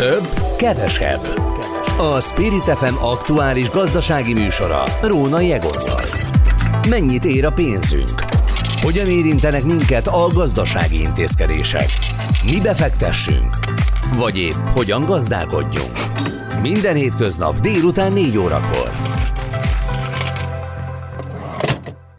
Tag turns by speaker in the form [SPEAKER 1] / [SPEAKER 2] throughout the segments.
[SPEAKER 1] Több, kevesebb. A Spirit FM aktuális gazdasági műsora Róna Jegorral. Mennyit ér a pénzünk? Hogyan érintenek minket a gazdasági intézkedések? Mi befektessünk? Vagy épp hogyan gazdálkodjunk? Minden hétköznap délután 4 órakor.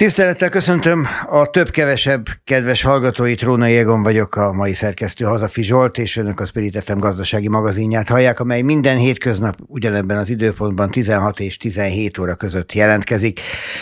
[SPEAKER 2] Tisztelettel köszöntöm a több-kevesebb kedves hallgatóit, Róna Jégon vagyok, a mai szerkesztő Hazafi Zsolt, és önök a Spirit FM gazdasági magazinját hallják, amely minden hétköznap ugyanebben az időpontban 16 és 17 óra között jelentkezik.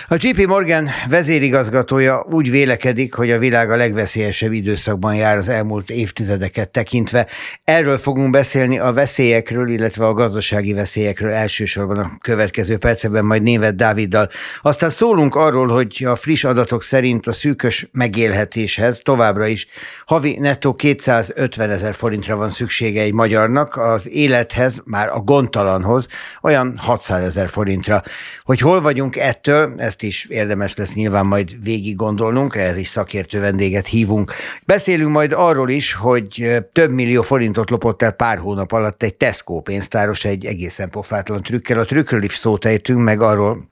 [SPEAKER 2] A JP Morgan vezérigazgatója úgy vélekedik, hogy a világ a legveszélyesebb időszakban jár az elmúlt évtizedeket tekintve. Erről fogunk beszélni a veszélyekről, illetve a gazdasági veszélyekről elsősorban a következő percekben, majd névet Dáviddal. Aztán szólunk arról, hogy a friss adatok szerint a szűkös megélhetéshez továbbra is havi nettó 250 ezer forintra van szüksége egy magyarnak, az élethez, már a gondtalanhoz olyan 600 ezer forintra. Hogy hol vagyunk ettől, ezt is érdemes lesz nyilván majd végig gondolnunk, ehhez is szakértő vendéget hívunk. Beszélünk majd arról is, hogy több millió forintot lopott el pár hónap alatt egy Tesco pénztáros egy egészen pofátlan trükkel. A trükkről is szót ejtünk, meg arról,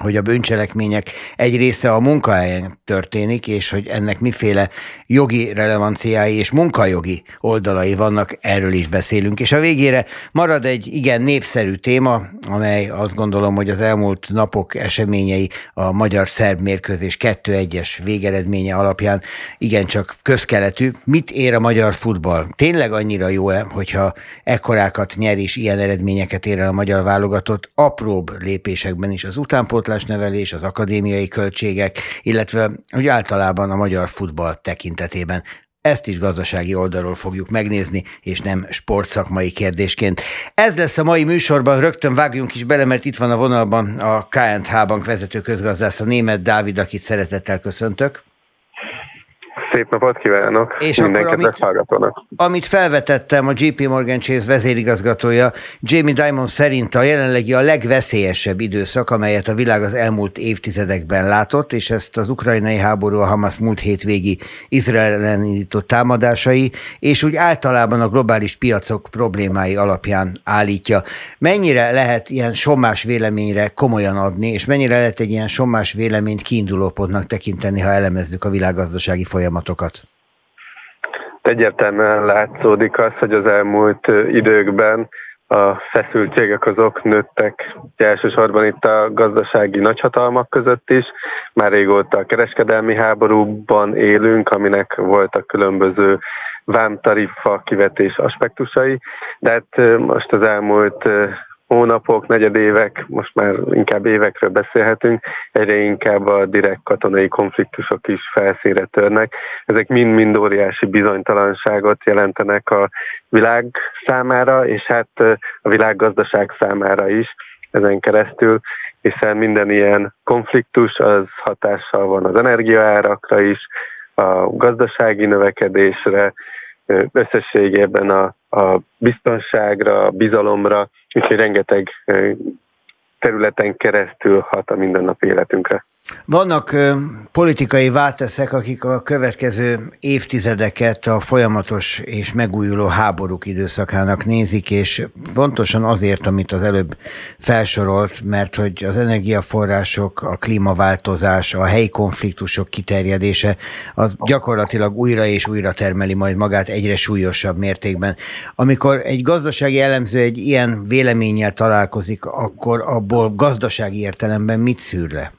[SPEAKER 2] hogy a bűncselekmények egy része a munkahelyen történik, és hogy ennek miféle jogi relevanciái és munkajogi oldalai vannak, erről is beszélünk. És a végére marad egy igen népszerű téma, amely azt gondolom, hogy az elmúlt napok eseményei a magyar-szerb mérkőzés 2-1-es végeredménye alapján igencsak közkeletű. Mit ér a magyar futball? Tényleg annyira jó-e, hogyha ekkorákat nyer és ilyen eredményeket ér el a magyar válogatott, apróbb lépésekben is az utánpót nevelés, az akadémiai költségek, illetve hogy általában a magyar futball tekintetében. Ezt is gazdasági oldalról fogjuk megnézni, és nem sportszakmai kérdésként. Ez lesz a mai műsorban, rögtön vágjunk is bele, mert itt van a vonalban a KNH Bank vezető közgazdász, a német Dávid, akit szeretettel köszöntök.
[SPEAKER 3] Szép napot kívánok és minden akkor, amit, hallgatónak.
[SPEAKER 2] Amit felvetettem, a JP Morgan Chase vezérigazgatója Jamie Dimon szerint a jelenlegi a legveszélyesebb időszak, amelyet a világ az elmúlt évtizedekben látott, és ezt az ukrajnai háború, a Hamas múlt hétvégi Izrael ellen indított támadásai, és úgy általában a globális piacok problémái alapján állítja. Mennyire lehet ilyen sommás véleményre komolyan adni, és mennyire lehet egy ilyen sommás véleményt kiindulópontnak tekinteni, ha elemezzük a világgazdasági folyamatot? Folyamatokat?
[SPEAKER 3] Egyértelműen látszódik az, hogy az elmúlt időkben a feszültségek azok nőttek, elsősorban itt a gazdasági nagyhatalmak között is. Már régóta a kereskedelmi háborúban élünk, aminek voltak különböző vámtarifa kivetés aspektusai, de hát most az elmúlt hónapok, negyedévek, most már inkább évekről beszélhetünk, egyre inkább a direkt katonai konfliktusok is felszínre törnek. Ezek mind-mind óriási bizonytalanságot jelentenek a világ számára, és hát a világgazdaság számára is ezen keresztül, hiszen minden ilyen konfliktus az hatással van az energiaárakra is, a gazdasági növekedésre, összességében a, a biztonságra, a bizalomra, úgyhogy rengeteg területen keresztül hat a mindennapi életünkre.
[SPEAKER 2] Vannak politikai válteszek, akik a következő évtizedeket a folyamatos és megújuló háborúk időszakának nézik, és pontosan azért, amit az előbb felsorolt, mert hogy az energiaforrások, a klímaváltozás, a helyi konfliktusok kiterjedése, az gyakorlatilag újra és újra termeli majd magát egyre súlyosabb mértékben. Amikor egy gazdasági elemző egy ilyen véleménnyel találkozik, akkor abból gazdasági értelemben mit szűr le?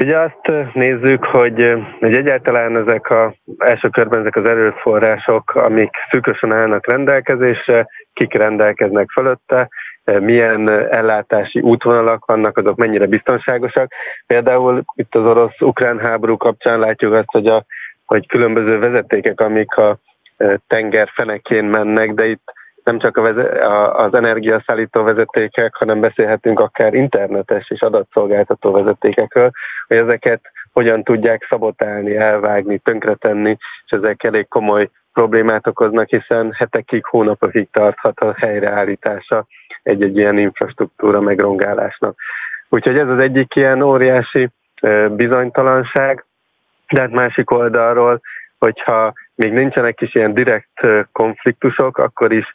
[SPEAKER 3] Ugye azt nézzük, hogy, hogy egyáltalán ezek a első körben ezek az erőforrások, amik szűkösen állnak rendelkezésre, kik rendelkeznek fölötte, milyen ellátási útvonalak vannak, azok mennyire biztonságosak. Például itt az orosz-ukrán háború kapcsán látjuk azt, hogy, a, hogy különböző vezetékek, amik a tenger fenekén mennek, de itt nem csak a az energiaszállító vezetékek, hanem beszélhetünk akár internetes és adatszolgáltató vezetékekről, hogy ezeket hogyan tudják szabotálni, elvágni, tönkretenni, és ezek elég komoly problémát okoznak, hiszen hetekig, hónapokig tarthat a helyreállítása egy-egy ilyen infrastruktúra megrongálásnak. Úgyhogy ez az egyik ilyen óriási bizonytalanság, de hát másik oldalról hogyha még nincsenek is ilyen direkt konfliktusok, akkor is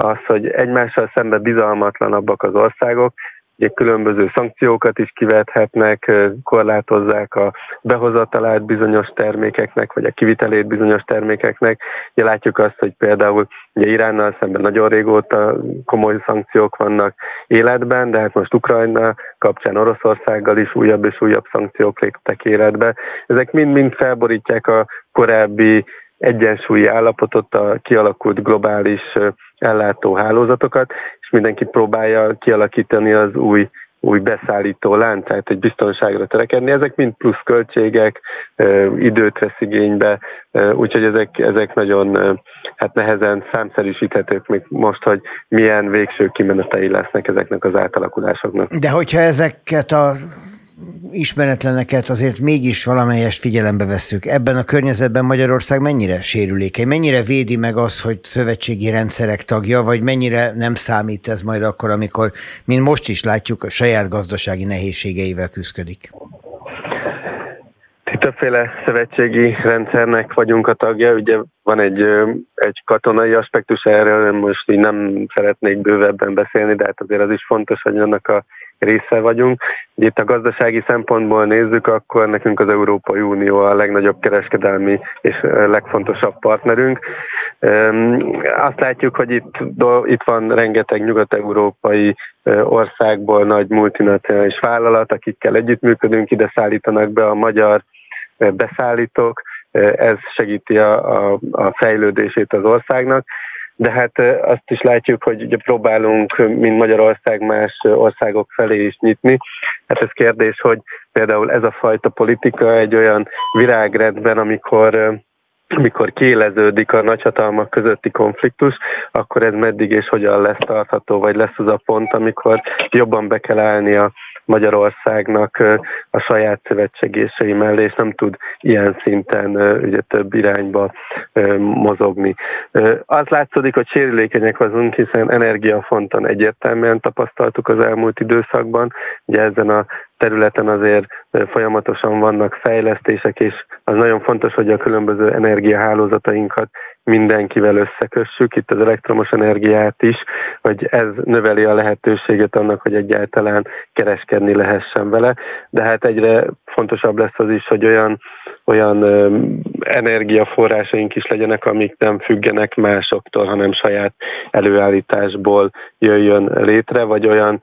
[SPEAKER 3] az, hogy egymással szemben bizalmatlanabbak az országok, ugye különböző szankciókat is kivethetnek, korlátozzák a behozatalát bizonyos termékeknek, vagy a kivitelét bizonyos termékeknek. Ugye látjuk azt, hogy például ugye Iránnal szemben nagyon régóta komoly szankciók vannak életben, de hát most Ukrajna kapcsán Oroszországgal is újabb és újabb szankciók léptek életbe. Ezek mind-mind felborítják a korábbi egyensúlyi állapotot, a kialakult globális ellátó hálózatokat, és mindenki próbálja kialakítani az új új beszállító láncát, egy biztonságra törekedni. Ezek mind plusz költségek, időt vesz igénybe, úgyhogy ezek, ezek nagyon hát nehezen számszerűsíthetők még most, hogy milyen végső kimenetei lesznek ezeknek az átalakulásoknak.
[SPEAKER 2] De hogyha ezeket a ismeretleneket azért mégis valamelyes figyelembe vesszük. Ebben a környezetben Magyarország mennyire sérülékeny? Mennyire védi meg az, hogy szövetségi rendszerek tagja, vagy mennyire nem számít ez majd akkor, amikor, mint most is látjuk, a saját gazdasági nehézségeivel küzdik?
[SPEAKER 3] Többféle szövetségi rendszernek vagyunk a tagja, ugye van egy, egy katonai aspektus erről, most így nem szeretnék bővebben beszélni, de hát azért az is fontos, hogy annak a része vagyunk. Itt a gazdasági szempontból nézzük, akkor nekünk az Európai Unió a legnagyobb kereskedelmi és legfontosabb partnerünk. Azt látjuk, hogy itt, itt van rengeteg nyugat-európai országból nagy multinacionális vállalat, akikkel együttműködünk, ide szállítanak be a magyar beszállítók, ez segíti a, a, a fejlődését az országnak de hát azt is látjuk, hogy ugye próbálunk, mint Magyarország, más országok felé is nyitni. Hát ez kérdés, hogy például ez a fajta politika egy olyan virágrendben, amikor amikor kiéleződik a nagyhatalmak közötti konfliktus, akkor ez meddig és hogyan lesz tartható, vagy lesz az a pont, amikor jobban be kell állni a Magyarországnak a saját szövetségései mellé, és nem tud ilyen szinten ugye több irányba mozogni. Az látszódik, hogy sérülékenyek vagyunk, hiszen energiafonton egyértelműen tapasztaltuk az elmúlt időszakban. Ugye ezen a területen azért folyamatosan vannak fejlesztések, és az nagyon fontos, hogy a különböző energiahálózatainkat mindenkivel összekössük, itt az elektromos energiát is, hogy ez növeli a lehetőséget annak, hogy egyáltalán kereskedni lehessen vele, de hát egyre fontosabb lesz az is, hogy olyan, olyan energiaforrásaink is legyenek, amik nem függenek másoktól, hanem saját előállításból jöjjön létre, vagy olyan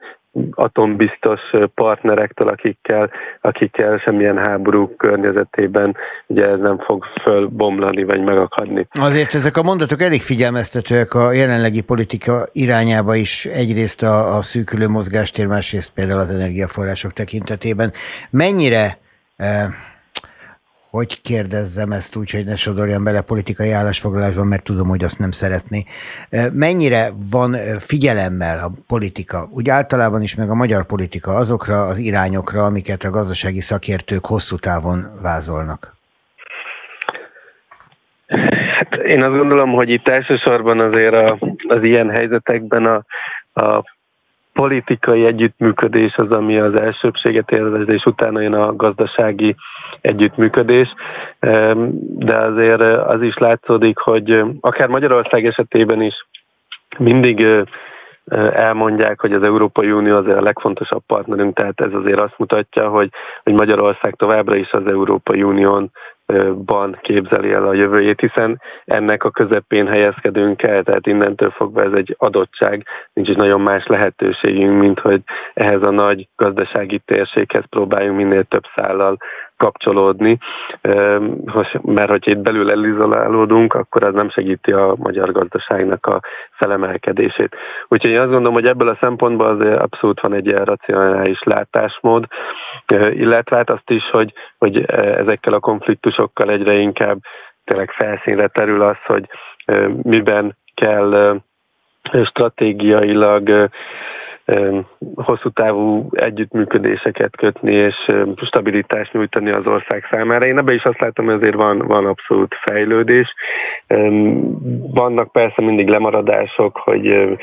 [SPEAKER 3] atombiztos partnerektől, akikkel, akikkel semmilyen háború környezetében ugye ez nem fog fölbomlani vagy megakadni.
[SPEAKER 2] Azért ezek a mondatok elég figyelmeztetőek a jelenlegi politika irányába is, egyrészt a, a szűkülő mozgástér, másrészt például az energiaforrások tekintetében. Mennyire eh, hogy kérdezzem ezt úgy, hogy ne sodorjam bele politikai állásfoglalásban, mert tudom, hogy azt nem szeretné. Mennyire van figyelemmel a politika, úgy általában is, meg a magyar politika azokra az irányokra, amiket a gazdasági szakértők hosszú távon vázolnak?
[SPEAKER 3] Hát én azt gondolom, hogy itt elsősorban azért a, az ilyen helyzetekben a, a politikai együttműködés az, ami az elsőbséget élvez, és utána jön a gazdasági együttműködés. De azért az is látszódik, hogy akár Magyarország esetében is mindig elmondják, hogy az Európai Unió azért a legfontosabb partnerünk, tehát ez azért azt mutatja, hogy, hogy Magyarország továbbra is az Európai Unión ban képzeli el a jövőjét, hiszen ennek a közepén helyezkedünk el, tehát innentől fogva ez egy adottság, nincs is nagyon más lehetőségünk, mint hogy ehhez a nagy gazdasági térséghez próbáljunk minél több szállal kapcsolódni, mert hogyha itt belül elizolálódunk, akkor az nem segíti a magyar gazdaságnak a felemelkedését. Úgyhogy én azt gondolom, hogy ebből a szempontból azért abszolút van egy ilyen racionális látásmód, illetve hát azt is, hogy, hogy ezekkel a konfliktusokkal egyre inkább tényleg felszínre terül az, hogy miben kell stratégiailag hosszú távú együttműködéseket kötni és stabilitást nyújtani az ország számára. Én ebbe is azt látom, hogy azért van, van abszolút fejlődés. Vannak persze mindig lemaradások, hogy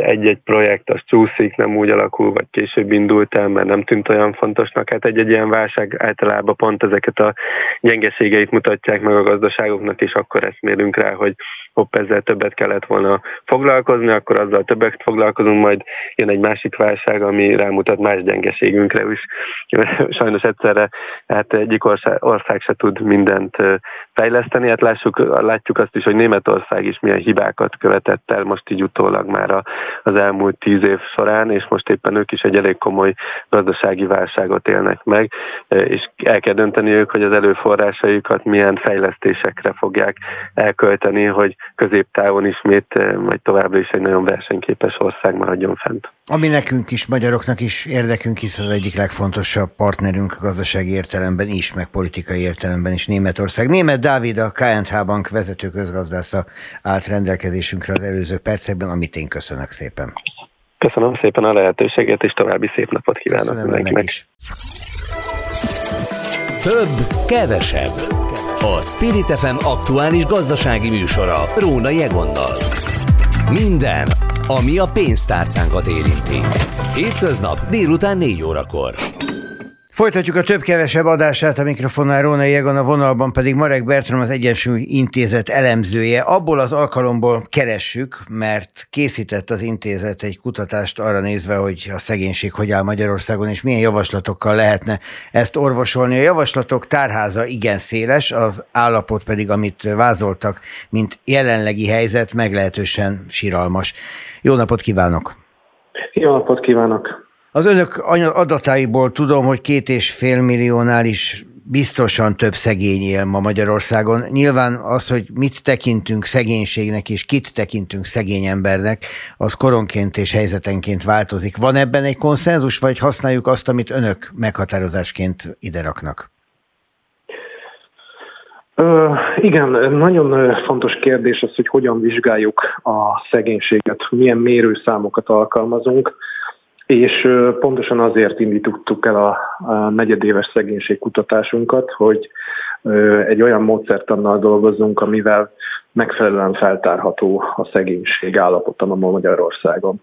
[SPEAKER 3] egy-egy projekt az csúszik, nem úgy alakul, vagy később indult el, mert nem tűnt olyan fontosnak. Hát egy-egy ilyen válság általában pont ezeket a gyengeségeit mutatják meg a gazdaságoknak, és akkor ezt mérünk rá, hogy hopp, ezzel többet kellett volna foglalkozni, akkor azzal többet foglalkozunk, majd jön egy másik válság, ami rámutat más gyengeségünkre is. Sajnos egyszerre hát egyik ország, ország se tud mindent fejleszteni. Hát lássuk, látjuk azt is, hogy Németország is milyen hibákat követett el most így utólag már az elmúlt tíz év során, és most éppen ők is egy elég komoly gazdasági válságot élnek meg, és el kell dönteni ők, hogy az előforrásaikat milyen fejlesztésekre fogják elkölteni, hogy középtávon ismét, vagy továbbra is egy nagyon versenyképes ország maradjon fent.
[SPEAKER 2] Ami nekünk is, magyaroknak is érdekünk, hisz az egyik legfontosabb partnerünk a gazdasági értelemben is, meg politikai értelemben is Németország. Német Dávid, a KNH Bank vezető közgazdásza állt rendelkezésünkre az előző percekben, amit én köszönök szépen.
[SPEAKER 3] Köszönöm szépen a lehetőséget, és további szép napot kívánok
[SPEAKER 2] Köszönöm mindenkinek. Is.
[SPEAKER 1] Több, kevesebb. A Spirit FM aktuális gazdasági műsora Róna Jegonnal. Minden, ami a pénztárcánkat érinti. Hétköznap délután 4 órakor.
[SPEAKER 2] Folytatjuk a több-kevesebb adását a mikrofonnál Róna Jegon, a vonalban pedig Marek Bertram az Egyensúly Intézet elemzője. Abból az alkalomból keressük, mert készített az intézet egy kutatást arra nézve, hogy a szegénység hogy áll Magyarországon, és milyen javaslatokkal lehetne ezt orvosolni. A javaslatok tárháza igen széles, az állapot pedig, amit vázoltak, mint jelenlegi helyzet, meglehetősen siralmas. Jó napot kívánok!
[SPEAKER 4] Jó napot kívánok!
[SPEAKER 2] Az önök adatáiból tudom, hogy két és fél milliónál is biztosan több szegény él ma Magyarországon. Nyilván az, hogy mit tekintünk szegénységnek és kit tekintünk szegény embernek, az koronként és helyzetenként változik. Van ebben egy konszenzus, vagy használjuk azt, amit önök meghatározásként ide raknak?
[SPEAKER 4] Igen, nagyon fontos kérdés az, hogy hogyan vizsgáljuk a szegénységet, milyen mérőszámokat alkalmazunk. És pontosan azért indítottuk el a negyedéves szegénységkutatásunkat, hogy egy olyan módszertannal dolgozzunk, amivel megfelelően feltárható a szegénység állapota ma Magyarországon.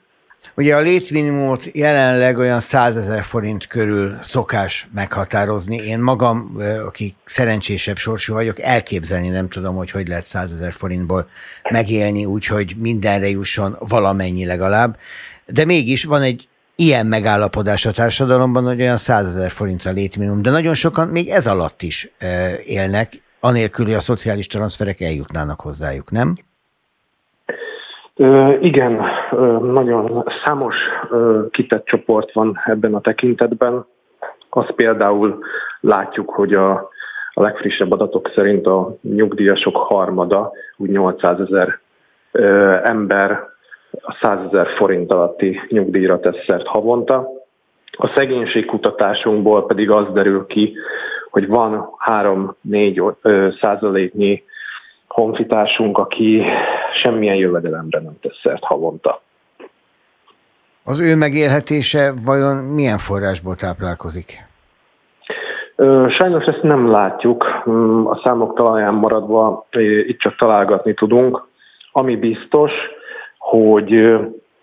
[SPEAKER 2] Ugye a létminimumot jelenleg olyan 100 ezer forint körül szokás meghatározni. Én magam, aki szerencsésebb sorsú vagyok, elképzelni nem tudom, hogy hogy lehet 100 ezer forintból megélni, úgyhogy mindenre jusson valamennyi legalább. De mégis van egy ilyen megállapodás a társadalomban, hogy olyan 100 ezer forint a létminimum, de nagyon sokan még ez alatt is e, élnek, anélkül, hogy a szociális transferek eljutnának hozzájuk, nem?
[SPEAKER 4] Igen, nagyon számos ö, kitett csoport van ebben a tekintetben. Azt például látjuk, hogy a, a legfrissebb adatok szerint a nyugdíjasok harmada, úgy 800 ezer ember a 100 ezer forint alatti nyugdíjra tesz szert havonta. A szegénységkutatásunkból pedig az derül ki, hogy van 3-4 százaléknyi honfitársunk, aki semmilyen jövedelemre nem tesz szert havonta.
[SPEAKER 2] Az ő megélhetése vajon milyen forrásból táplálkozik?
[SPEAKER 4] Sajnos ezt nem látjuk. A számok talaján maradva itt csak találgatni tudunk. Ami biztos, hogy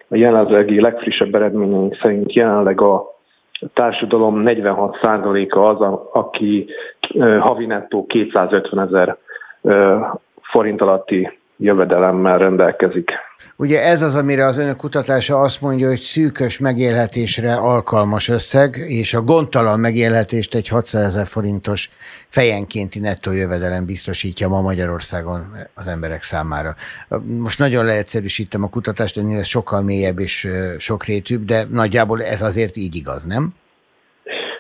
[SPEAKER 4] a jelenlegi legfrissebb eredményeink szerint jelenleg a társadalom 46%-a az, aki havi nettó 250 ezer forint alatti jövedelemmel rendelkezik.
[SPEAKER 2] Ugye ez az, amire az önök kutatása azt mondja, hogy szűkös megélhetésre alkalmas összeg, és a gondtalan megélhetést egy 600 ezer forintos fejenkénti nettó jövedelem biztosítja ma Magyarországon az emberek számára. Most nagyon leegyszerűsítem a kutatást, ennél ez sokkal mélyebb és sokrétűbb, de nagyjából ez azért így igaz, nem?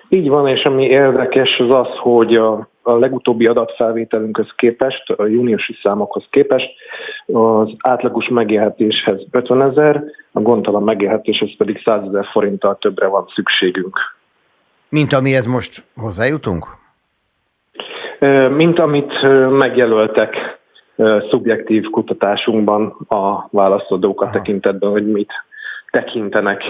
[SPEAKER 4] Így van, és ami érdekes az az, hogy a a legutóbbi adatfelvételünkhöz képest, a júniusi számokhoz képest az átlagos megélhetéshez 50 ezer, a gondtalan megélhetéshez pedig 100 ezer forinttal többre van szükségünk.
[SPEAKER 2] Mint amihez most hozzájutunk?
[SPEAKER 4] Mint amit megjelöltek szubjektív kutatásunkban a válaszadók a tekintetben, hogy mit tekintenek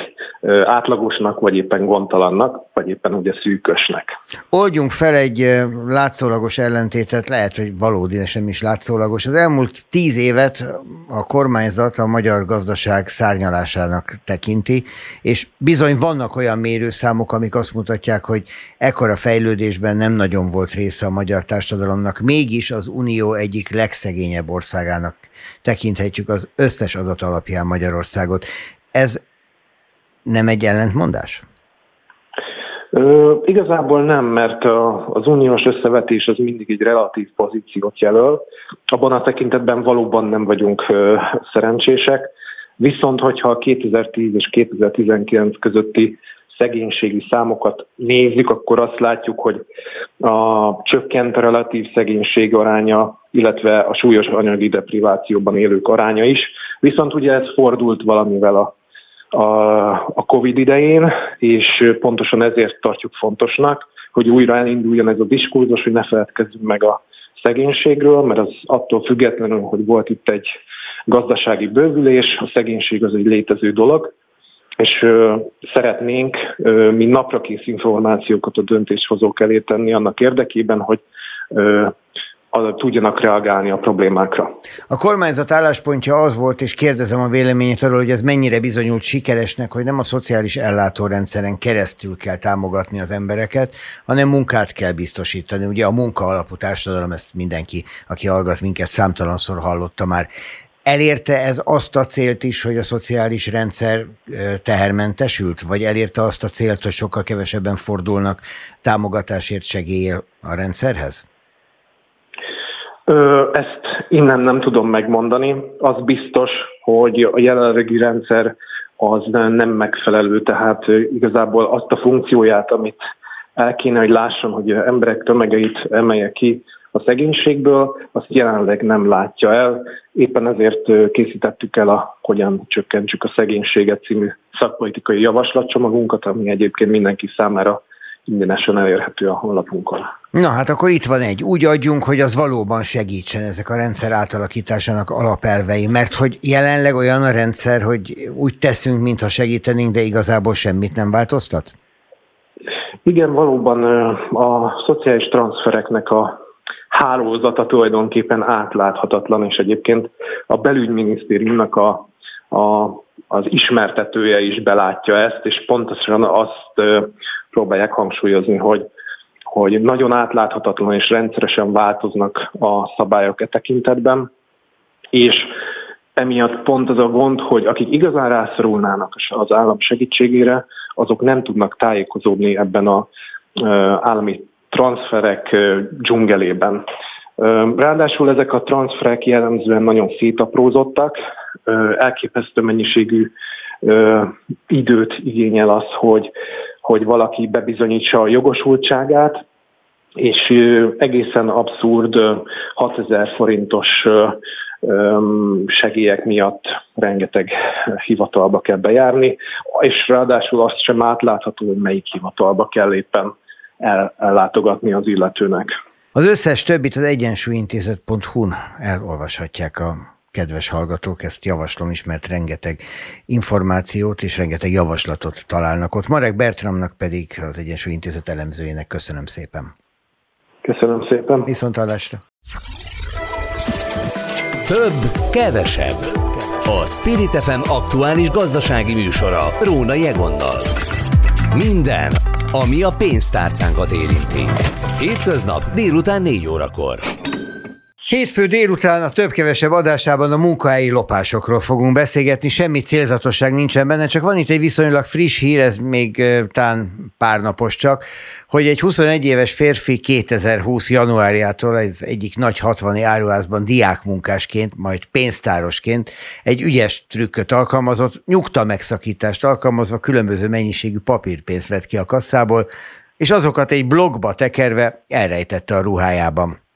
[SPEAKER 4] átlagosnak, vagy éppen gondtalannak, vagy éppen ugye szűkösnek.
[SPEAKER 2] Oldjunk fel egy látszólagos ellentétet, lehet, hogy valódi, de sem is látszólagos. Az elmúlt tíz évet a kormányzat a magyar gazdaság szárnyalásának tekinti, és bizony vannak olyan mérőszámok, amik azt mutatják, hogy ekkora fejlődésben nem nagyon volt része a magyar társadalomnak, mégis az Unió egyik legszegényebb országának tekinthetjük az összes adat alapján Magyarországot. Ez nem egy ellentmondás?
[SPEAKER 4] Ö, igazából nem, mert a, az uniós összevetés az mindig egy relatív pozíciót jelöl. Abban a tekintetben valóban nem vagyunk ö, szerencsések. Viszont, hogyha a 2010 és 2019 közötti szegénységi számokat nézzük, akkor azt látjuk, hogy a csökkent relatív szegénység aránya, illetve a súlyos anyagi deprivációban élők aránya is. Viszont ugye ez fordult valamivel a a, a COVID idején, és pontosan ezért tartjuk fontosnak, hogy újra elinduljon ez a diskurzus, hogy ne feledkezzünk meg a szegénységről, mert az attól függetlenül, hogy volt itt egy gazdasági bővülés, a szegénység az egy létező dolog, és ö, szeretnénk ö, mi naprakész információkat a döntéshozók elé tenni annak érdekében, hogy ö, tudjanak reagálni a problémákra.
[SPEAKER 2] A kormányzat álláspontja az volt, és kérdezem a véleményét arról, hogy ez mennyire bizonyult sikeresnek, hogy nem a szociális ellátórendszeren keresztül kell támogatni az embereket, hanem munkát kell biztosítani. Ugye a munka alapú társadalom, ezt mindenki, aki hallgat minket, számtalanszor hallotta már. Elérte ez azt a célt is, hogy a szociális rendszer tehermentesült, vagy elérte azt a célt, hogy sokkal kevesebben fordulnak támogatásért segélyel a rendszerhez?
[SPEAKER 4] Ezt innen nem tudom megmondani. Az biztos, hogy a jelenlegi rendszer az nem megfelelő, tehát igazából azt a funkcióját, amit el kéne, hogy lássam, hogy emberek tömegeit emelje ki a szegénységből, azt jelenleg nem látja el. Éppen ezért készítettük el a Hogyan csökkentsük a szegénységet című szakpolitikai javaslatcsomagunkat, ami egyébként mindenki számára ingyenesen elérhető a honlapunkon.
[SPEAKER 2] Na hát akkor itt van egy. Úgy adjunk, hogy az valóban segítsen ezek a rendszer átalakításának alapelvei, mert hogy jelenleg olyan a rendszer, hogy úgy teszünk, mintha segítenénk, de igazából semmit nem változtat?
[SPEAKER 4] Igen, valóban a szociális transfereknek a hálózata tulajdonképpen átláthatatlan, és egyébként a belügyminisztériumnak a, a az ismertetője is belátja ezt, és pontosan azt próbálják hangsúlyozni, hogy, hogy nagyon átláthatatlan és rendszeresen változnak a szabályok e tekintetben, és emiatt pont az a gond, hogy akik igazán rászorulnának az állam segítségére, azok nem tudnak tájékozódni ebben az állami transferek dzsungelében. Ráadásul ezek a transferek jellemzően nagyon szétaprózottak, elképesztő mennyiségű időt igényel az, hogy, hogy valaki bebizonyítsa a jogosultságát, és egészen abszurd 6000 forintos segélyek miatt rengeteg hivatalba kell bejárni, és ráadásul azt sem átlátható, hogy melyik hivatalba kell éppen ellátogatni az illetőnek.
[SPEAKER 2] Az összes többit az egyensúlyintézet.hu-n elolvashatják a kedves hallgatók, ezt javaslom is, mert rengeteg információt és rengeteg javaslatot találnak ott. Marek Bertramnak pedig az Egyensúly Intézet elemzőjének köszönöm szépen.
[SPEAKER 4] Köszönöm szépen.
[SPEAKER 2] Viszont hallásra.
[SPEAKER 1] Több, kevesebb. A Spirit FM aktuális gazdasági műsora Róna Jegonnal. Minden, ami a pénztárcánkat érinti. Hétköznap délután 4 órakor.
[SPEAKER 2] Hétfő délután a több-kevesebb adásában a munkahelyi lopásokról fogunk beszélgetni, semmi célzatosság nincsen benne, csak van itt egy viszonylag friss hír, ez még talán pár napos csak, hogy egy 21 éves férfi 2020 januárjától az egyik nagy 60 áruházban diákmunkásként, majd pénztárosként egy ügyes trükköt alkalmazott, nyugta megszakítást alkalmazva különböző mennyiségű papírpénzt vett ki a kasszából, és azokat egy blogba tekerve elrejtette a ruhájában.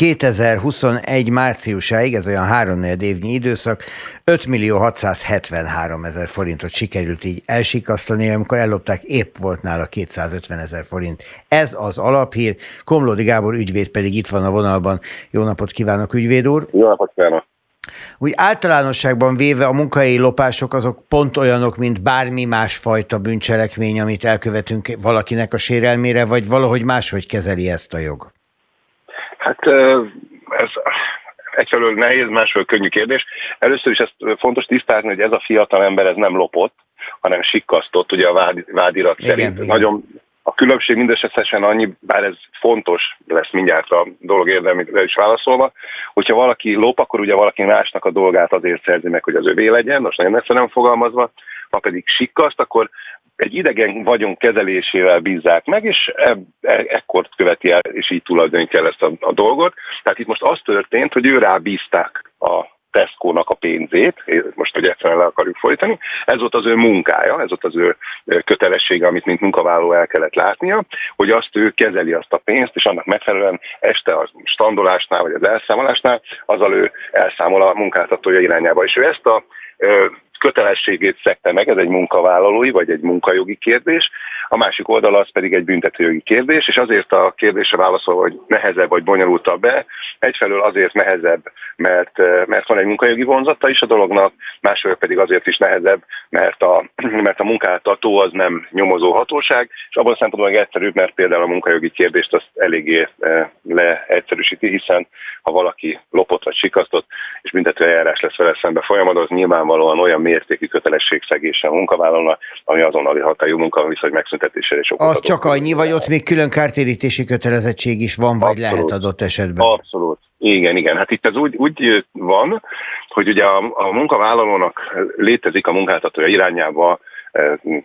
[SPEAKER 2] 2021 márciusáig, ez olyan három évnyi időszak, 5 millió 673 ezer forintot sikerült így elsikasztani, amikor ellopták, épp volt nála 250 ezer forint. Ez az alaphír. Komlódi Gábor ügyvéd pedig itt van a vonalban. Jó napot kívánok, ügyvéd úr!
[SPEAKER 5] Jó napot kívánok!
[SPEAKER 2] úgy általánosságban véve a munkai lopások azok pont olyanok, mint bármi másfajta bűncselekmény, amit elkövetünk valakinek a sérelmére, vagy valahogy máshogy kezeli ezt a jog?
[SPEAKER 5] Hát ez egyfelől nehéz, másfelől könnyű kérdés. Először is ezt fontos tisztázni, hogy ez a fiatal ember ez nem lopott, hanem sikkasztott, ugye a vád, vádirat igen, szerint. Igen. Nagyon a különbség mindösszesen annyi, bár ez fontos, lesz mindjárt a dolog érdemére is válaszolva, hogyha valaki lop, akkor ugye valaki másnak a dolgát azért szerzi meg, hogy az övé legyen, most nagyon egyszerűen fogalmazva, ha pedig sikkaszt, akkor egy idegen vagyon kezelésével bízzák meg, és e, e, ekkor követi el, és így tulajdonítja el ezt a, a dolgot. Tehát itt most az történt, hogy ő rábízták a Tesco-nak a pénzét, most hogy egyszerűen le akarjuk folytani, ez volt az ő munkája, ez volt az ő kötelessége, amit mint munkavállaló el kellett látnia, hogy azt ő kezeli azt a pénzt, és annak megfelelően este a standolásnál, vagy az elszámolásnál, azzal ő elszámol a munkáltatója irányába. És ő ezt a kötelességét szekte meg, ez egy munkavállalói vagy egy munkajogi kérdés, a másik oldal az pedig egy büntetőjogi kérdés, és azért a kérdésre válaszol, hogy nehezebb vagy bonyolultabb be, egyfelől azért nehezebb, mert, mert van egy munkajogi vonzata is a dolognak, másfelől pedig azért is nehezebb, mert a, mert a munkáltató az nem nyomozó hatóság, és abban szempontból egyszerűbb, mert például a munkajogi kérdést azt eléggé leegyszerűsíti, hiszen ha valaki lopott vagy sikasztott, és büntető eljárás lesz vele szembe folyamatban, az nyilvánvalóan olyan mértékű kötelességszegése a munkavállalónak, ami azonnali hatályú munkaviszony megszüntetésére is
[SPEAKER 2] Az csak annyi, vagy ott még külön kártérítési kötelezettség is van, vagy Abszolút. lehet adott esetben?
[SPEAKER 5] Abszolút. Igen, igen. Hát itt ez úgy, úgy van, hogy ugye a, a munkavállalónak létezik a munkáltatója irányába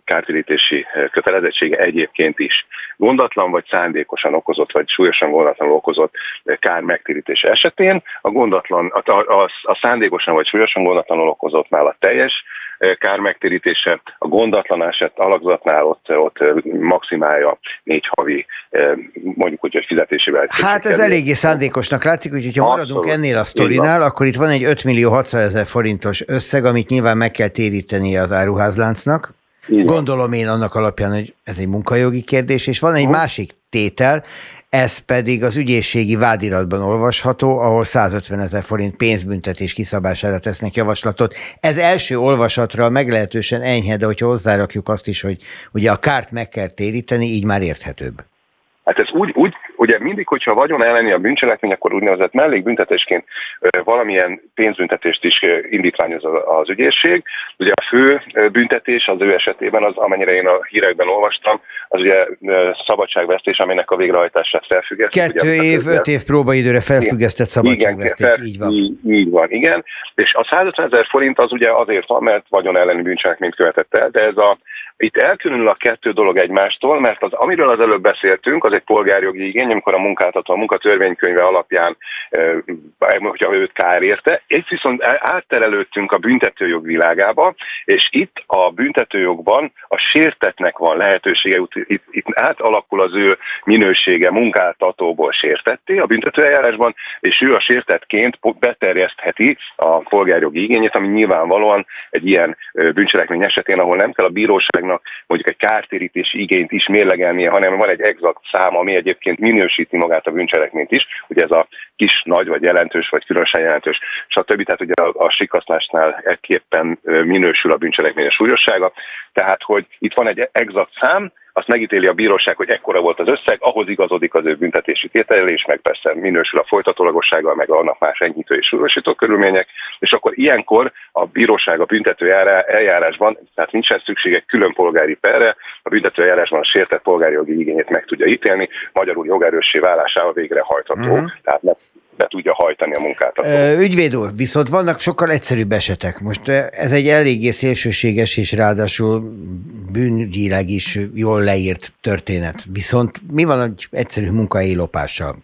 [SPEAKER 5] kártérítési kötelezettsége egyébként is. Gondatlan vagy szándékosan okozott, vagy súlyosan gondatlanul okozott kár megtérítése esetén a gondatlan, a, a, a szándékosan vagy súlyosan gondatlanul okozottnál a teljes kár megtérítése, a gondatlan eset alakzatnál ott, ott maximálja négy havi, mondjuk úgy, hogy fizetésével.
[SPEAKER 2] Hát ez eléggé szándékosnak látszik, úgyhogy ha maradunk ennél a sztorinál, akkor itt van egy 5 millió 600 ezer forintos összeg, amit nyilván meg kell téríteni az áruházláncnak. Igen. Gondolom én annak alapján, hogy ez egy munkajogi kérdés, és van egy uh-huh. másik tétel, ez pedig az ügyészségi vádiratban olvasható, ahol 150 ezer forint pénzbüntetés kiszabására tesznek javaslatot. Ez első olvasatra meglehetősen enyhe, de hogyha hozzárakjuk azt is, hogy ugye a kárt meg kell téríteni, így már érthetőbb.
[SPEAKER 5] Hát ez úgy, úgy ugye mindig, hogyha vagyon elleni a bűncselekmény, akkor úgynevezett mellékbüntetésként valamilyen pénzbüntetést is indítványoz az ügyészség. Ugye a fő büntetés az ő esetében az, amennyire én a hírekben olvastam, az ugye szabadságvesztés, aminek a végrehajtását felfüggesztett.
[SPEAKER 2] Kettő ugye, év, öt év próbaidőre felfüggesztett szabadságvesztés, igen, így van.
[SPEAKER 5] Így, így van, igen. És a 150 ezer forint az ugye azért van, mert vagyon elleni bűncselekményt követett el, de ez a itt elkülönül a kettő dolog egymástól, mert az, amiről az előbb beszéltünk, az egy polgárjogi igény, amikor a munkáltató a munkatörvénykönyve alapján, hogyha őt kár érte. Itt viszont átterelődtünk a büntetőjog világába, és itt a büntetőjogban a sértetnek van lehetősége, itt, itt átalakul az ő minősége munkáltatóból sértetté a büntetőeljárásban, és ő a sértetként beterjesztheti a polgárjogi igényét, ami nyilvánvalóan egy ilyen bűncselekmény esetén, ahol nem kell a bíróság bizottságnak mondjuk egy kártérítési igényt is mérlegelnie, hanem van egy exakt szám, ami egyébként minősíti magát a bűncselekményt is, ugye ez a kis, nagy, vagy jelentős, vagy különösen jelentős, stb. Tehát ugye a, a sikasztásnál ekképpen minősül a bűncselekmény súlyossága, tehát hogy itt van egy exakt szám, azt megítéli a bíróság, hogy ekkora volt az összeg, ahhoz igazodik az ő büntetési tételés, meg persze minősül a folytatólagossággal, meg annak más enyhítő és súlyosító körülmények, és akkor ilyenkor a bíróság a büntető eljárásban, tehát nincsen szüksége külön polgári perre, a büntető eljárásban a sértett polgári jogi igényét meg tudja ítélni, magyarul jogerőssé válásával végrehajtható. Uh-huh. Tehát be tudja hajtani a munkát.
[SPEAKER 2] Ügyvéd úr, viszont vannak sokkal egyszerűbb esetek. Most ez egy eléggé szélsőséges és ráadásul bűnügyileg is jól leírt történet. Viszont mi van egy egyszerű munkahelyi lopással?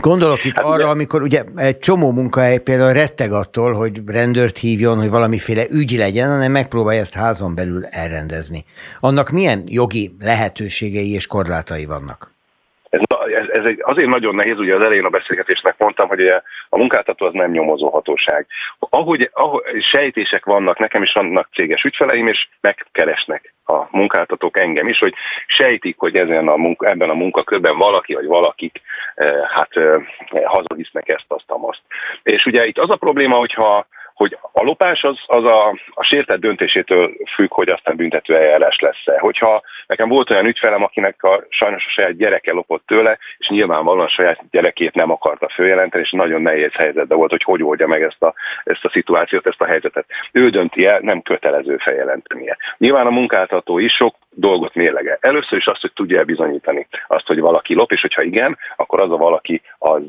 [SPEAKER 2] Gondolok itt hát arra, ugye, amikor ugye egy csomó munkahely például retteg attól, hogy rendőrt hívjon, hogy valamiféle ügy legyen, hanem megpróbálja ezt házon belül elrendezni. Annak milyen jogi lehetőségei és korlátai vannak?
[SPEAKER 5] Ez, ez, ez azért nagyon nehéz, ugye az elején a beszélgetésnek mondtam, hogy a munkáltató az nem nyomozó hatóság. Ahogy, ahogy sejtések vannak, nekem is vannak céges ügyfeleim, és megkeresnek a munkáltatók engem is, hogy sejtik, hogy ezen a munka, ebben a munkakörben valaki vagy valakik eh, hát eh, hazavisznek ezt, azt, azt. És ugye itt az a probléma, hogyha hogy a lopás az, az a, a sértett döntésétől függ, hogy aztán büntető eljárás lesz-e. Hogyha nekem volt olyan ügyfelem, akinek a, sajnos a saját gyereke lopott tőle, és nyilvánvalóan a saját gyerekét nem akarta följelenteni, és nagyon nehéz helyzetben volt, hogy hogy oldja meg ezt a, ezt a szituációt, ezt a helyzetet. Ő dönti el, nem kötelező feljelentenie. Nyilván a munkáltató is sok dolgot mérlege. Először is azt, hogy tudja bizonyítani azt, hogy valaki lop, és hogyha igen, akkor az a valaki az,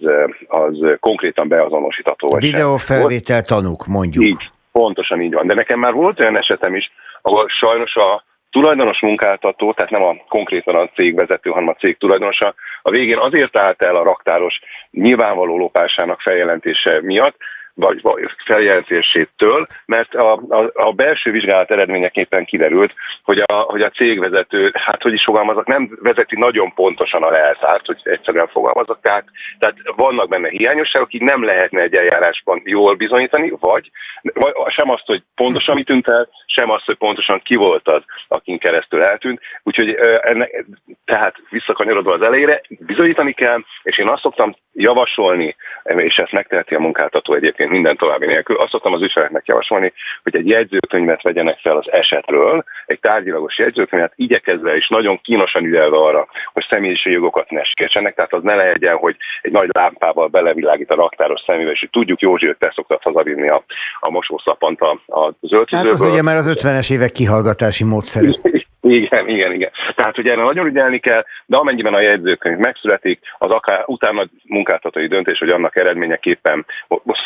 [SPEAKER 5] az konkrétan beazonosítható. Vagy
[SPEAKER 2] Videófelvétel tanúk, mondjuk.
[SPEAKER 5] Így, pontosan így van. De nekem már volt olyan esetem is, ahol sajnos a tulajdonos munkáltató, tehát nem a konkrétan a cégvezető, hanem a cég tulajdonosa, a végén azért állt el a raktáros nyilvánvaló lopásának feljelentése miatt, vagy, feljelentésétől, mert a, a, a belső vizsgálat eredményeképpen kiderült, hogy a, hogy a cégvezető, hát hogy is fogalmazok, nem vezeti nagyon pontosan a leltárt, hogy egyszerűen fogalmazok, tehát, tehát vannak benne hiányosságok, így nem lehetne egy eljárásban jól bizonyítani, vagy, vagy sem azt, hogy pontosan mit tűnt el, sem azt, hogy pontosan ki volt az, akin keresztül eltűnt. Úgyhogy ennek, tehát visszakanyarodva az elejére, bizonyítani kell, és én azt szoktam javasolni, és ezt megteheti a munkáltató egyébként minden további nélkül, azt szoktam az ügyfeleknek javasolni, hogy egy jegyzőkönyvet vegyenek fel az esetről, egy tárgyilagos jegyzőkönyvet, igyekezve és nagyon kínosan ügyelve arra, hogy személyiségi jogokat ne sértsenek, tehát az ne legyen, hogy egy nagy lámpával belevilágít a raktáros szemébe, és tudjuk, Józsi, hogy te szoktad hazavinni a, a mosószapant a, a zöldtűzőből.
[SPEAKER 2] Hát az ugye már az 50-es évek kihallgatási módszerű.
[SPEAKER 5] Igen, igen, igen. Tehát, hogy erre nagyon ügyelni kell, de amennyiben a jegyzőkönyv megszületik, az akár utána munkáltatói döntés, hogy annak eredményeképpen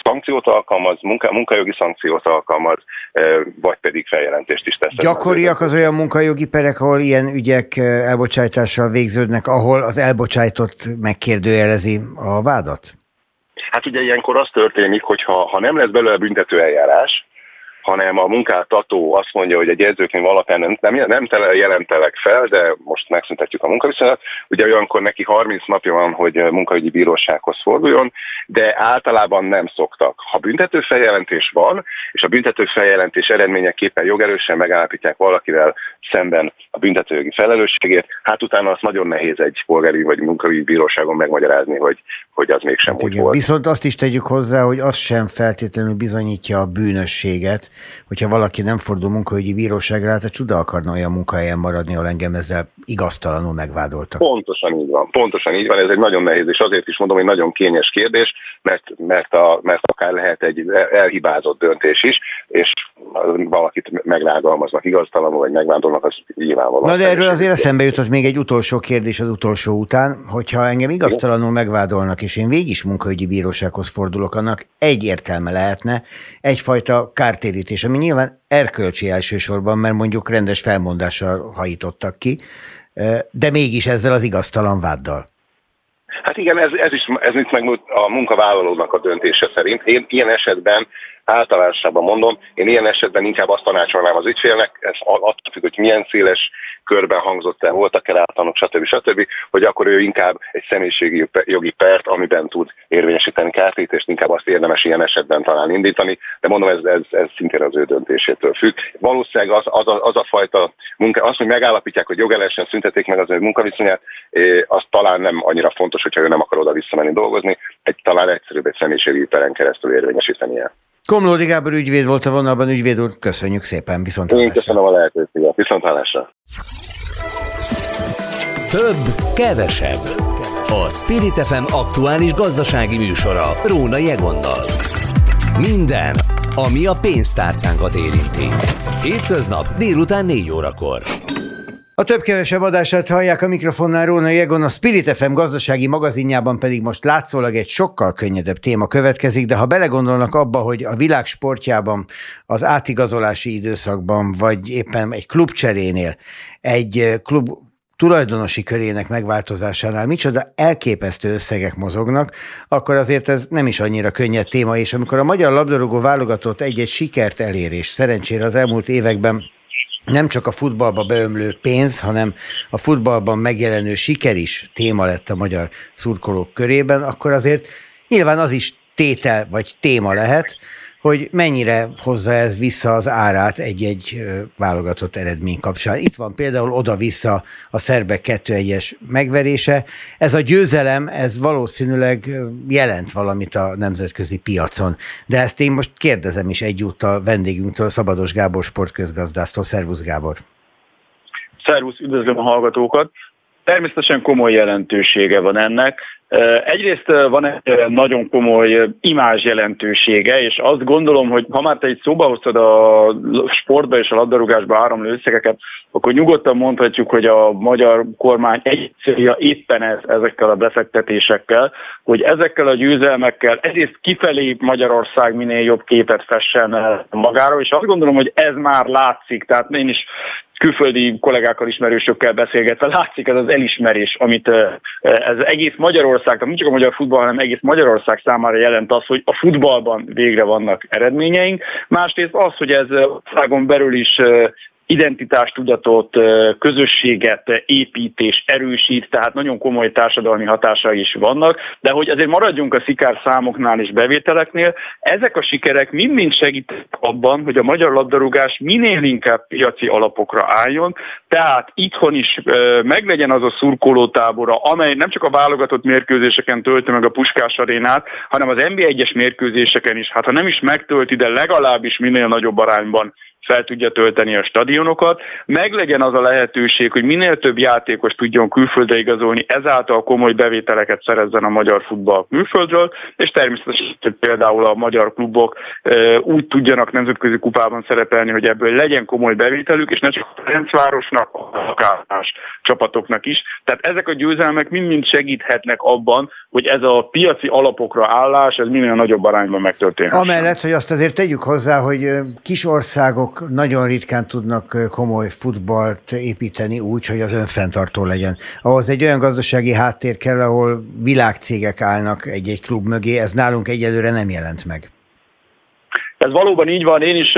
[SPEAKER 5] szankciót alkalmaz, munka, munkajogi szankciót alkalmaz, vagy pedig feljelentést is tesz.
[SPEAKER 2] Gyakoriak az olyan munkajogi perek, ahol ilyen ügyek elbocsájtással végződnek, ahol az elbocsájtott megkérdőjelezi a vádat?
[SPEAKER 5] Hát ugye ilyenkor az történik, hogy ha, ha nem lesz belőle büntető eljárás, hanem a munkáltató azt mondja, hogy egy jegyzőkönyv alapján nem, nem, nem jelentelek fel, de most megszüntetjük a munkaviszonyat. Ugye olyankor neki 30 napja van, hogy munkaügyi bírósághoz forduljon, de általában nem szoktak. Ha büntető feljelentés van, és a büntető feljelentés eredményeképpen jogerősen megállapítják valakivel szemben a büntetőjogi felelősségét, hát utána azt nagyon nehéz egy polgári vagy munkaügyi bíróságon megmagyarázni, hogy, hogy az mégsem hát úgy igen. volt.
[SPEAKER 2] Viszont azt is tegyük hozzá, hogy az sem feltétlenül bizonyítja a bűnösséget, hogyha valaki nem fordul munkaügyi bíróságra, hát a csuda akarna olyan munkahelyen maradni, ahol engem ezzel igaztalanul megvádoltak.
[SPEAKER 5] Pontosan így van, pontosan így van, ez egy nagyon nehéz, és azért is mondom, hogy nagyon kényes kérdés, mert, mert, a, mert akár lehet egy elhibázott döntés is, és valakit meglágalmaznak igaztalanul, vagy megvándolnak, az nyilvánvalóan.
[SPEAKER 2] Na de erről azért eszembe jutott még egy utolsó kérdés az utolsó után, hogyha engem igaztalanul megvádolnak, és én végig is munkaügyi bírósághoz fordulok, annak egy értelme lehetne, egyfajta kártérítés, ami nyilván erkölcsi elsősorban, mert mondjuk rendes felmondással hajítottak ki, de mégis ezzel az igaztalan váddal.
[SPEAKER 5] Hát igen, ez, ez is ez itt meg a munkavállalónak a döntése szerint. Én ilyen esetben általánosabban mondom, én ilyen esetben inkább azt tanácsolnám az ügyfélnek, ez attól függ, hogy milyen széles körben hangzott el, voltak-e rátanok, stb. stb., hogy akkor ő inkább egy személyiségi jogi pert, amiben tud érvényesíteni kártítést, inkább azt érdemes ilyen esetben talán indítani, de mondom, ez, ez, ez szintén az ő döntésétől függ. Valószínűleg az, az, a, az a fajta munka, az, hogy megállapítják, hogy jogelesen szüntetik meg az ő munkaviszonyát, az talán nem annyira fontos, hogyha ő nem akar oda visszamenni dolgozni, egy talán egyszerűbb egy személyiségi peren keresztül érvényesítenie.
[SPEAKER 2] Komlódi Gábor ügyvéd volt a vonalban, ügyvéd úr, köszönjük szépen, viszont
[SPEAKER 5] Én köszönöm a lehetőséget, viszont hallásra.
[SPEAKER 1] Több, kevesebb. A Spirit FM aktuális gazdasági műsora Róna Jegonnal. Minden, ami a pénztárcánkat érinti. Hétköznap délután 4 órakor.
[SPEAKER 2] A több-kevesebb adását hallják a mikrofonnál Róna Jegon, a Spirit FM gazdasági magazinjában pedig most látszólag egy sokkal könnyedebb téma következik, de ha belegondolnak abba, hogy a világ sportjában, az átigazolási időszakban, vagy éppen egy klubcserénél, egy klub tulajdonosi körének megváltozásánál micsoda elképesztő összegek mozognak, akkor azért ez nem is annyira könnyed téma, és amikor a magyar labdarúgó válogatott egy-egy sikert elér, és szerencsére az elmúlt években nem csak a futballba beömlő pénz, hanem a futballban megjelenő siker is téma lett a magyar szurkolók körében, akkor azért nyilván az is tétel vagy téma lehet, hogy mennyire hozza ez vissza az árát egy-egy válogatott eredmény kapcsán. Itt van például oda-vissza a szerbek 2-1-es megverése. Ez a győzelem, ez valószínűleg jelent valamit a nemzetközi piacon. De ezt én most kérdezem is egyúttal vendégünktől, Szabados Gábor sportközgazdásztól. Szervusz Gábor!
[SPEAKER 6] Szervusz, üdvözlöm a hallgatókat! Természetesen komoly jelentősége van ennek. Egyrészt van egy nagyon komoly imázs jelentősége, és azt gondolom, hogy ha már te egy szóba hoztad a sportba és a labdarúgásba áramló összegeket, akkor nyugodtan mondhatjuk, hogy a magyar kormány egy célja éppen ez, ezekkel a befektetésekkel, hogy ezekkel a győzelmekkel egyrészt kifelé Magyarország minél jobb képet fessen magáról, és azt gondolom, hogy ez már látszik, tehát én is külföldi kollégákkal, ismerősökkel beszélgetve látszik ez az elismerés, amit ez egész Magyarország, nem csak a magyar futball, hanem egész Magyarország számára jelent az, hogy a futballban végre vannak eredményeink. Másrészt az, hogy ez országon belül is identitástudatot, közösséget épít és erősít, tehát nagyon komoly társadalmi hatásai is vannak, de hogy azért maradjunk a szikár számoknál és bevételeknél, ezek a sikerek mind-mind segítenek abban, hogy a magyar labdarúgás minél inkább piaci alapokra álljon, tehát itthon is meglegyen az a szurkolótábora, amely nem csak a válogatott mérkőzéseken tölti meg a Puskás arénát, hanem az NB1-es mérkőzéseken is, hát ha nem is megtölti, de legalábbis minél nagyobb arányban fel tudja tölteni a stadionokat, meg legyen az a lehetőség, hogy minél több játékos tudjon külföldre igazolni, ezáltal komoly bevételeket szerezzen a magyar futball külföldről, és természetesen például a magyar klubok úgy tudjanak nemzetközi kupában szerepelni, hogy ebből legyen komoly bevételük, és ne csak a Ferencvárosnak, akár más csapatoknak is. Tehát ezek a győzelmek mind-mind segíthetnek abban, hogy ez a piaci alapokra állás, ez minél nagyobb arányban megtörténhet.
[SPEAKER 2] Amellett, hogy azt azért tegyük hozzá, hogy kis országok nagyon ritkán tudnak komoly futballt építeni úgy, hogy az önfenntartó legyen. Ahhoz egy olyan gazdasági háttér kell, ahol világcégek állnak egy-egy klub mögé, ez nálunk egyelőre nem jelent meg.
[SPEAKER 6] Ez valóban így van, én is,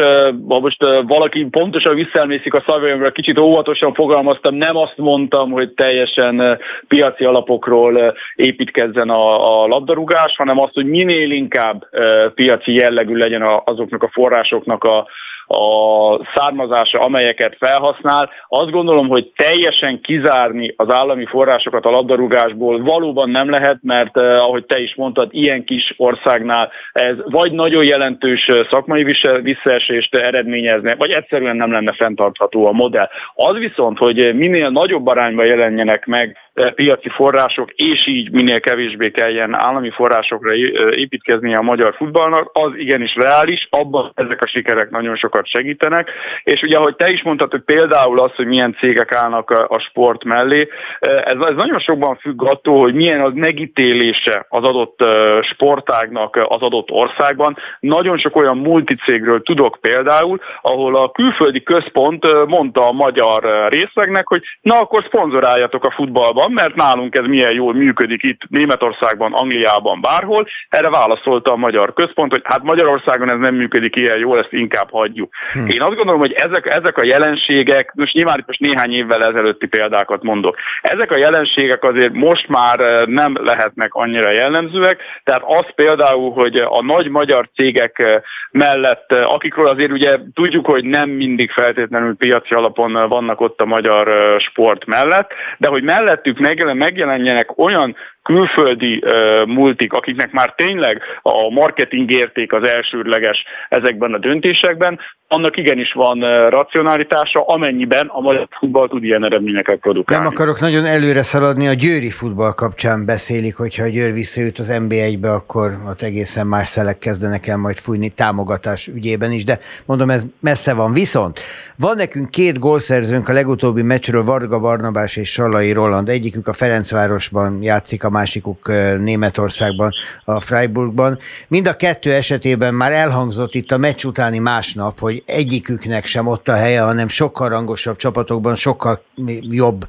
[SPEAKER 6] ha most valaki pontosan visszaemlékszik a szavaimra, kicsit óvatosan fogalmaztam, nem azt mondtam, hogy teljesen piaci alapokról építkezzen a, a labdarúgás, hanem azt, hogy minél inkább piaci jellegű legyen azoknak a forrásoknak a, a származása, amelyeket felhasznál. Azt gondolom, hogy teljesen kizárni az állami forrásokat a labdarúgásból valóban nem lehet, mert eh, ahogy te is mondtad, ilyen kis országnál ez vagy nagyon jelentős eh, szakmai visszaesést eredményezne, vagy egyszerűen nem lenne fenntartható a modell. Az viszont, hogy minél nagyobb arányban jelenjenek meg piaci források, és így minél kevésbé kelljen állami forrásokra építkeznie a magyar futballnak, az igenis reális, abban ezek a sikerek nagyon sokat segítenek, és ugye, ahogy te is mondtad, hogy például az, hogy milyen cégek állnak a sport mellé, ez, ez nagyon sokban függ attól, hogy milyen az megítélése az adott sportágnak az adott országban. Nagyon sok olyan multicégről tudok például, ahol a külföldi központ mondta a magyar részlegnek, hogy na akkor szponzoráljatok a futballban, van, mert nálunk ez milyen jól működik itt Németországban, Angliában, bárhol. Erre válaszolta a magyar központ, hogy hát Magyarországon ez nem működik ilyen jól, ezt inkább hagyjuk. Hm. Én azt gondolom, hogy ezek, ezek a jelenségek, most nyilván itt most néhány évvel ezelőtti példákat mondok, ezek a jelenségek azért most már eh, nem lehetnek annyira jellemzőek, tehát az például, hogy a nagy magyar cégek eh, mellett, eh, akikről azért ugye tudjuk, hogy nem mindig feltétlenül piaci alapon vannak ott a magyar sport mellett, de hogy mellett mellettük megjelenjenek olyan külföldi uh, multik, akiknek már tényleg a marketing érték az elsődleges ezekben a döntésekben, annak igenis van racionalitása, amennyiben a magyar futball tud ilyen eredményeket produkálni.
[SPEAKER 2] Nem akarok nagyon előre szaladni, a győri futball kapcsán beszélik, hogyha a Győr visszajut az NB1-be, akkor ott egészen más szelek kezdenek el majd fújni támogatás ügyében is, de mondom, ez messze van. Viszont van nekünk két gólszerzőnk a legutóbbi meccsről, Varga Barnabás és Salai Roland. Egyikük a Ferencvárosban játszik, a másikuk Németországban, a Freiburgban. Mind a kettő esetében már elhangzott itt a meccs utáni másnap, hogy egyiküknek sem ott a helye, hanem sokkal rangosabb csapatokban, sokkal jobb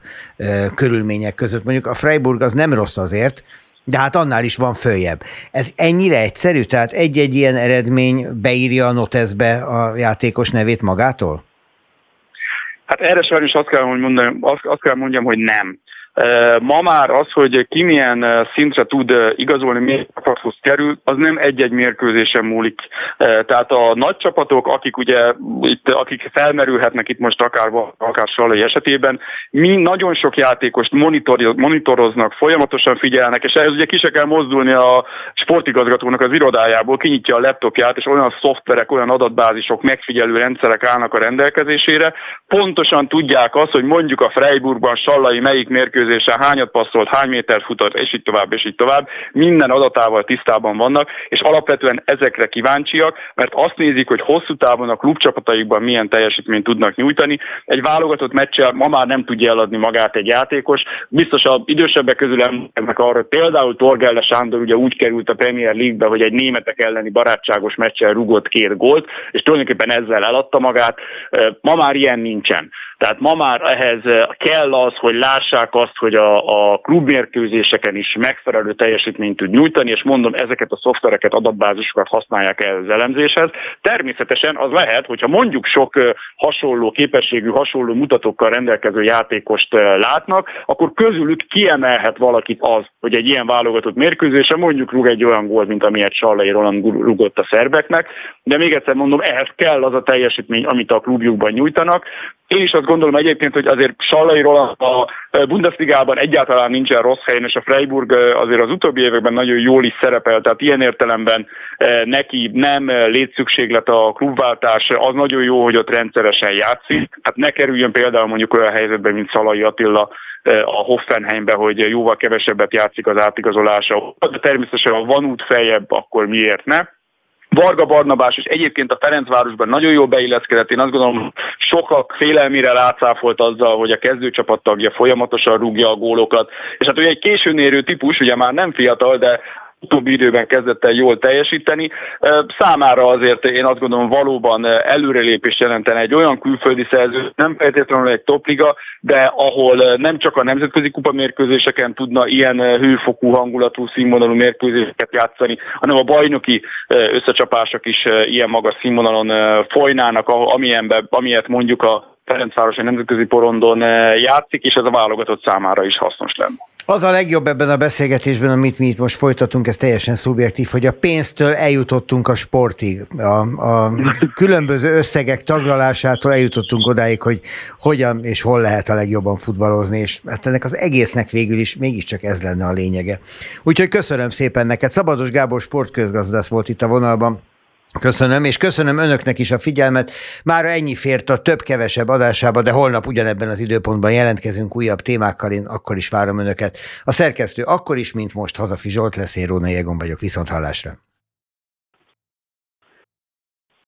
[SPEAKER 2] körülmények között. Mondjuk a Freiburg az nem rossz azért, de hát annál is van följebb. Ez ennyire egyszerű? Tehát egy-egy ilyen eredmény beírja a noteszbe a játékos nevét magától?
[SPEAKER 6] Hát erre sajnos azt kell, hogy mondjam, azt, azt kell mondjam, hogy nem. Ma már az, hogy ki milyen szintre tud igazolni, milyen csapathoz kerül, az nem egy-egy mérkőzésen múlik. Tehát a nagy csapatok, akik ugye itt, akik felmerülhetnek itt most akár, akár Salai esetében, mi nagyon sok játékost monitoroznak, folyamatosan figyelnek, és ehhez ugye ki se kell mozdulni a sportigazgatónak az irodájából, kinyitja a laptopját, és olyan szoftverek, olyan adatbázisok, megfigyelő rendszerek állnak a rendelkezésére. Pontosan tudják azt, hogy mondjuk a Freiburgban Sallai melyik mérkőzésen hányat passzolt, hány méter futott, és így tovább, és így tovább. Minden adatával tisztában vannak, és alapvetően ezekre kíváncsiak, mert azt nézik, hogy hosszú távon a klubcsapataikban milyen teljesítményt tudnak nyújtani. Egy válogatott meccsel ma már nem tudja eladni magát egy játékos. Biztos a idősebbek közül emlékeznek arra, hogy például Torgelle Sándor ugye úgy került a Premier League-be, hogy egy németek elleni barátságos meccsen rugott két gólt, és tulajdonképpen ezzel eladta magát. Ma már ilyen nincsen. Tehát ma már ehhez kell az, hogy lássák azt, hogy a, a klubmérkőzéseken is megfelelő teljesítményt tud nyújtani, és mondom, ezeket a szoftvereket, adatbázisokat használják el az elemzéshez. Természetesen az lehet, hogyha mondjuk sok hasonló képességű, hasonló mutatókkal rendelkező játékost látnak, akkor közülük kiemelhet valakit az, hogy egy ilyen válogatott mérkőzésen mondjuk rúg egy olyan gól, mint amilyet Sallai Roland rugott a szerbeknek, de még egyszer mondom, ehhez kell az a teljesítmény, amit a klubjukban nyújtanak, én is azt gondolom egyébként, hogy azért Sallairól a Bundesligában egyáltalán nincsen rossz helyen, és a Freiburg azért az utóbbi években nagyon jól is szerepel, tehát ilyen értelemben neki nem létszükséglet a klubváltás, az nagyon jó, hogy ott rendszeresen játszik. Hát ne kerüljön például mondjuk olyan helyzetben, mint Szalai Attila, a Hoffenheimbe, hogy jóval kevesebbet játszik az átigazolása. De természetesen, ha van út feljebb, akkor miért ne? Varga Barnabás is egyébként a Ferencvárosban nagyon jól beilleszkedett. Én azt gondolom, sokak félelmire látszáfolt azzal, hogy a kezdőcsapat tagja folyamatosan rúgja a gólokat. És hát ugye egy későn érő típus, ugye már nem fiatal, de utóbbi időben kezdett el jól teljesíteni. Számára azért én azt gondolom valóban előrelépés jelentene egy olyan külföldi szerző, nem feltétlenül egy topliga, de ahol nem csak a nemzetközi kupa mérkőzéseken tudna ilyen hőfokú hangulatú színvonalú mérkőzéseket játszani, hanem a bajnoki összecsapások is ilyen magas színvonalon folynának, amilyenbe, amilyet mondjuk a Ferencvárosi Nemzetközi Porondon játszik, és ez a válogatott számára is hasznos lenne.
[SPEAKER 2] Az a legjobb ebben a beszélgetésben, amit mi itt most folytatunk, ez teljesen szubjektív, hogy a pénztől eljutottunk a sportig. A, a különböző összegek taglalásától eljutottunk odáig, hogy hogyan és hol lehet a legjobban futballozni, és hát ennek az egésznek végül is mégiscsak ez lenne a lényege. Úgyhogy köszönöm szépen neked. Szabados Gábor sportközgazdász volt itt a vonalban. Köszönöm, és köszönöm önöknek is a figyelmet. Már ennyi fért a több-kevesebb adásába, de holnap ugyanebben az időpontban jelentkezünk újabb témákkal, én akkor is várom önöket. A szerkesztő akkor is, mint most Hazafi Zsolt lesz, én Róna Jégon vagyok, viszont hallásra.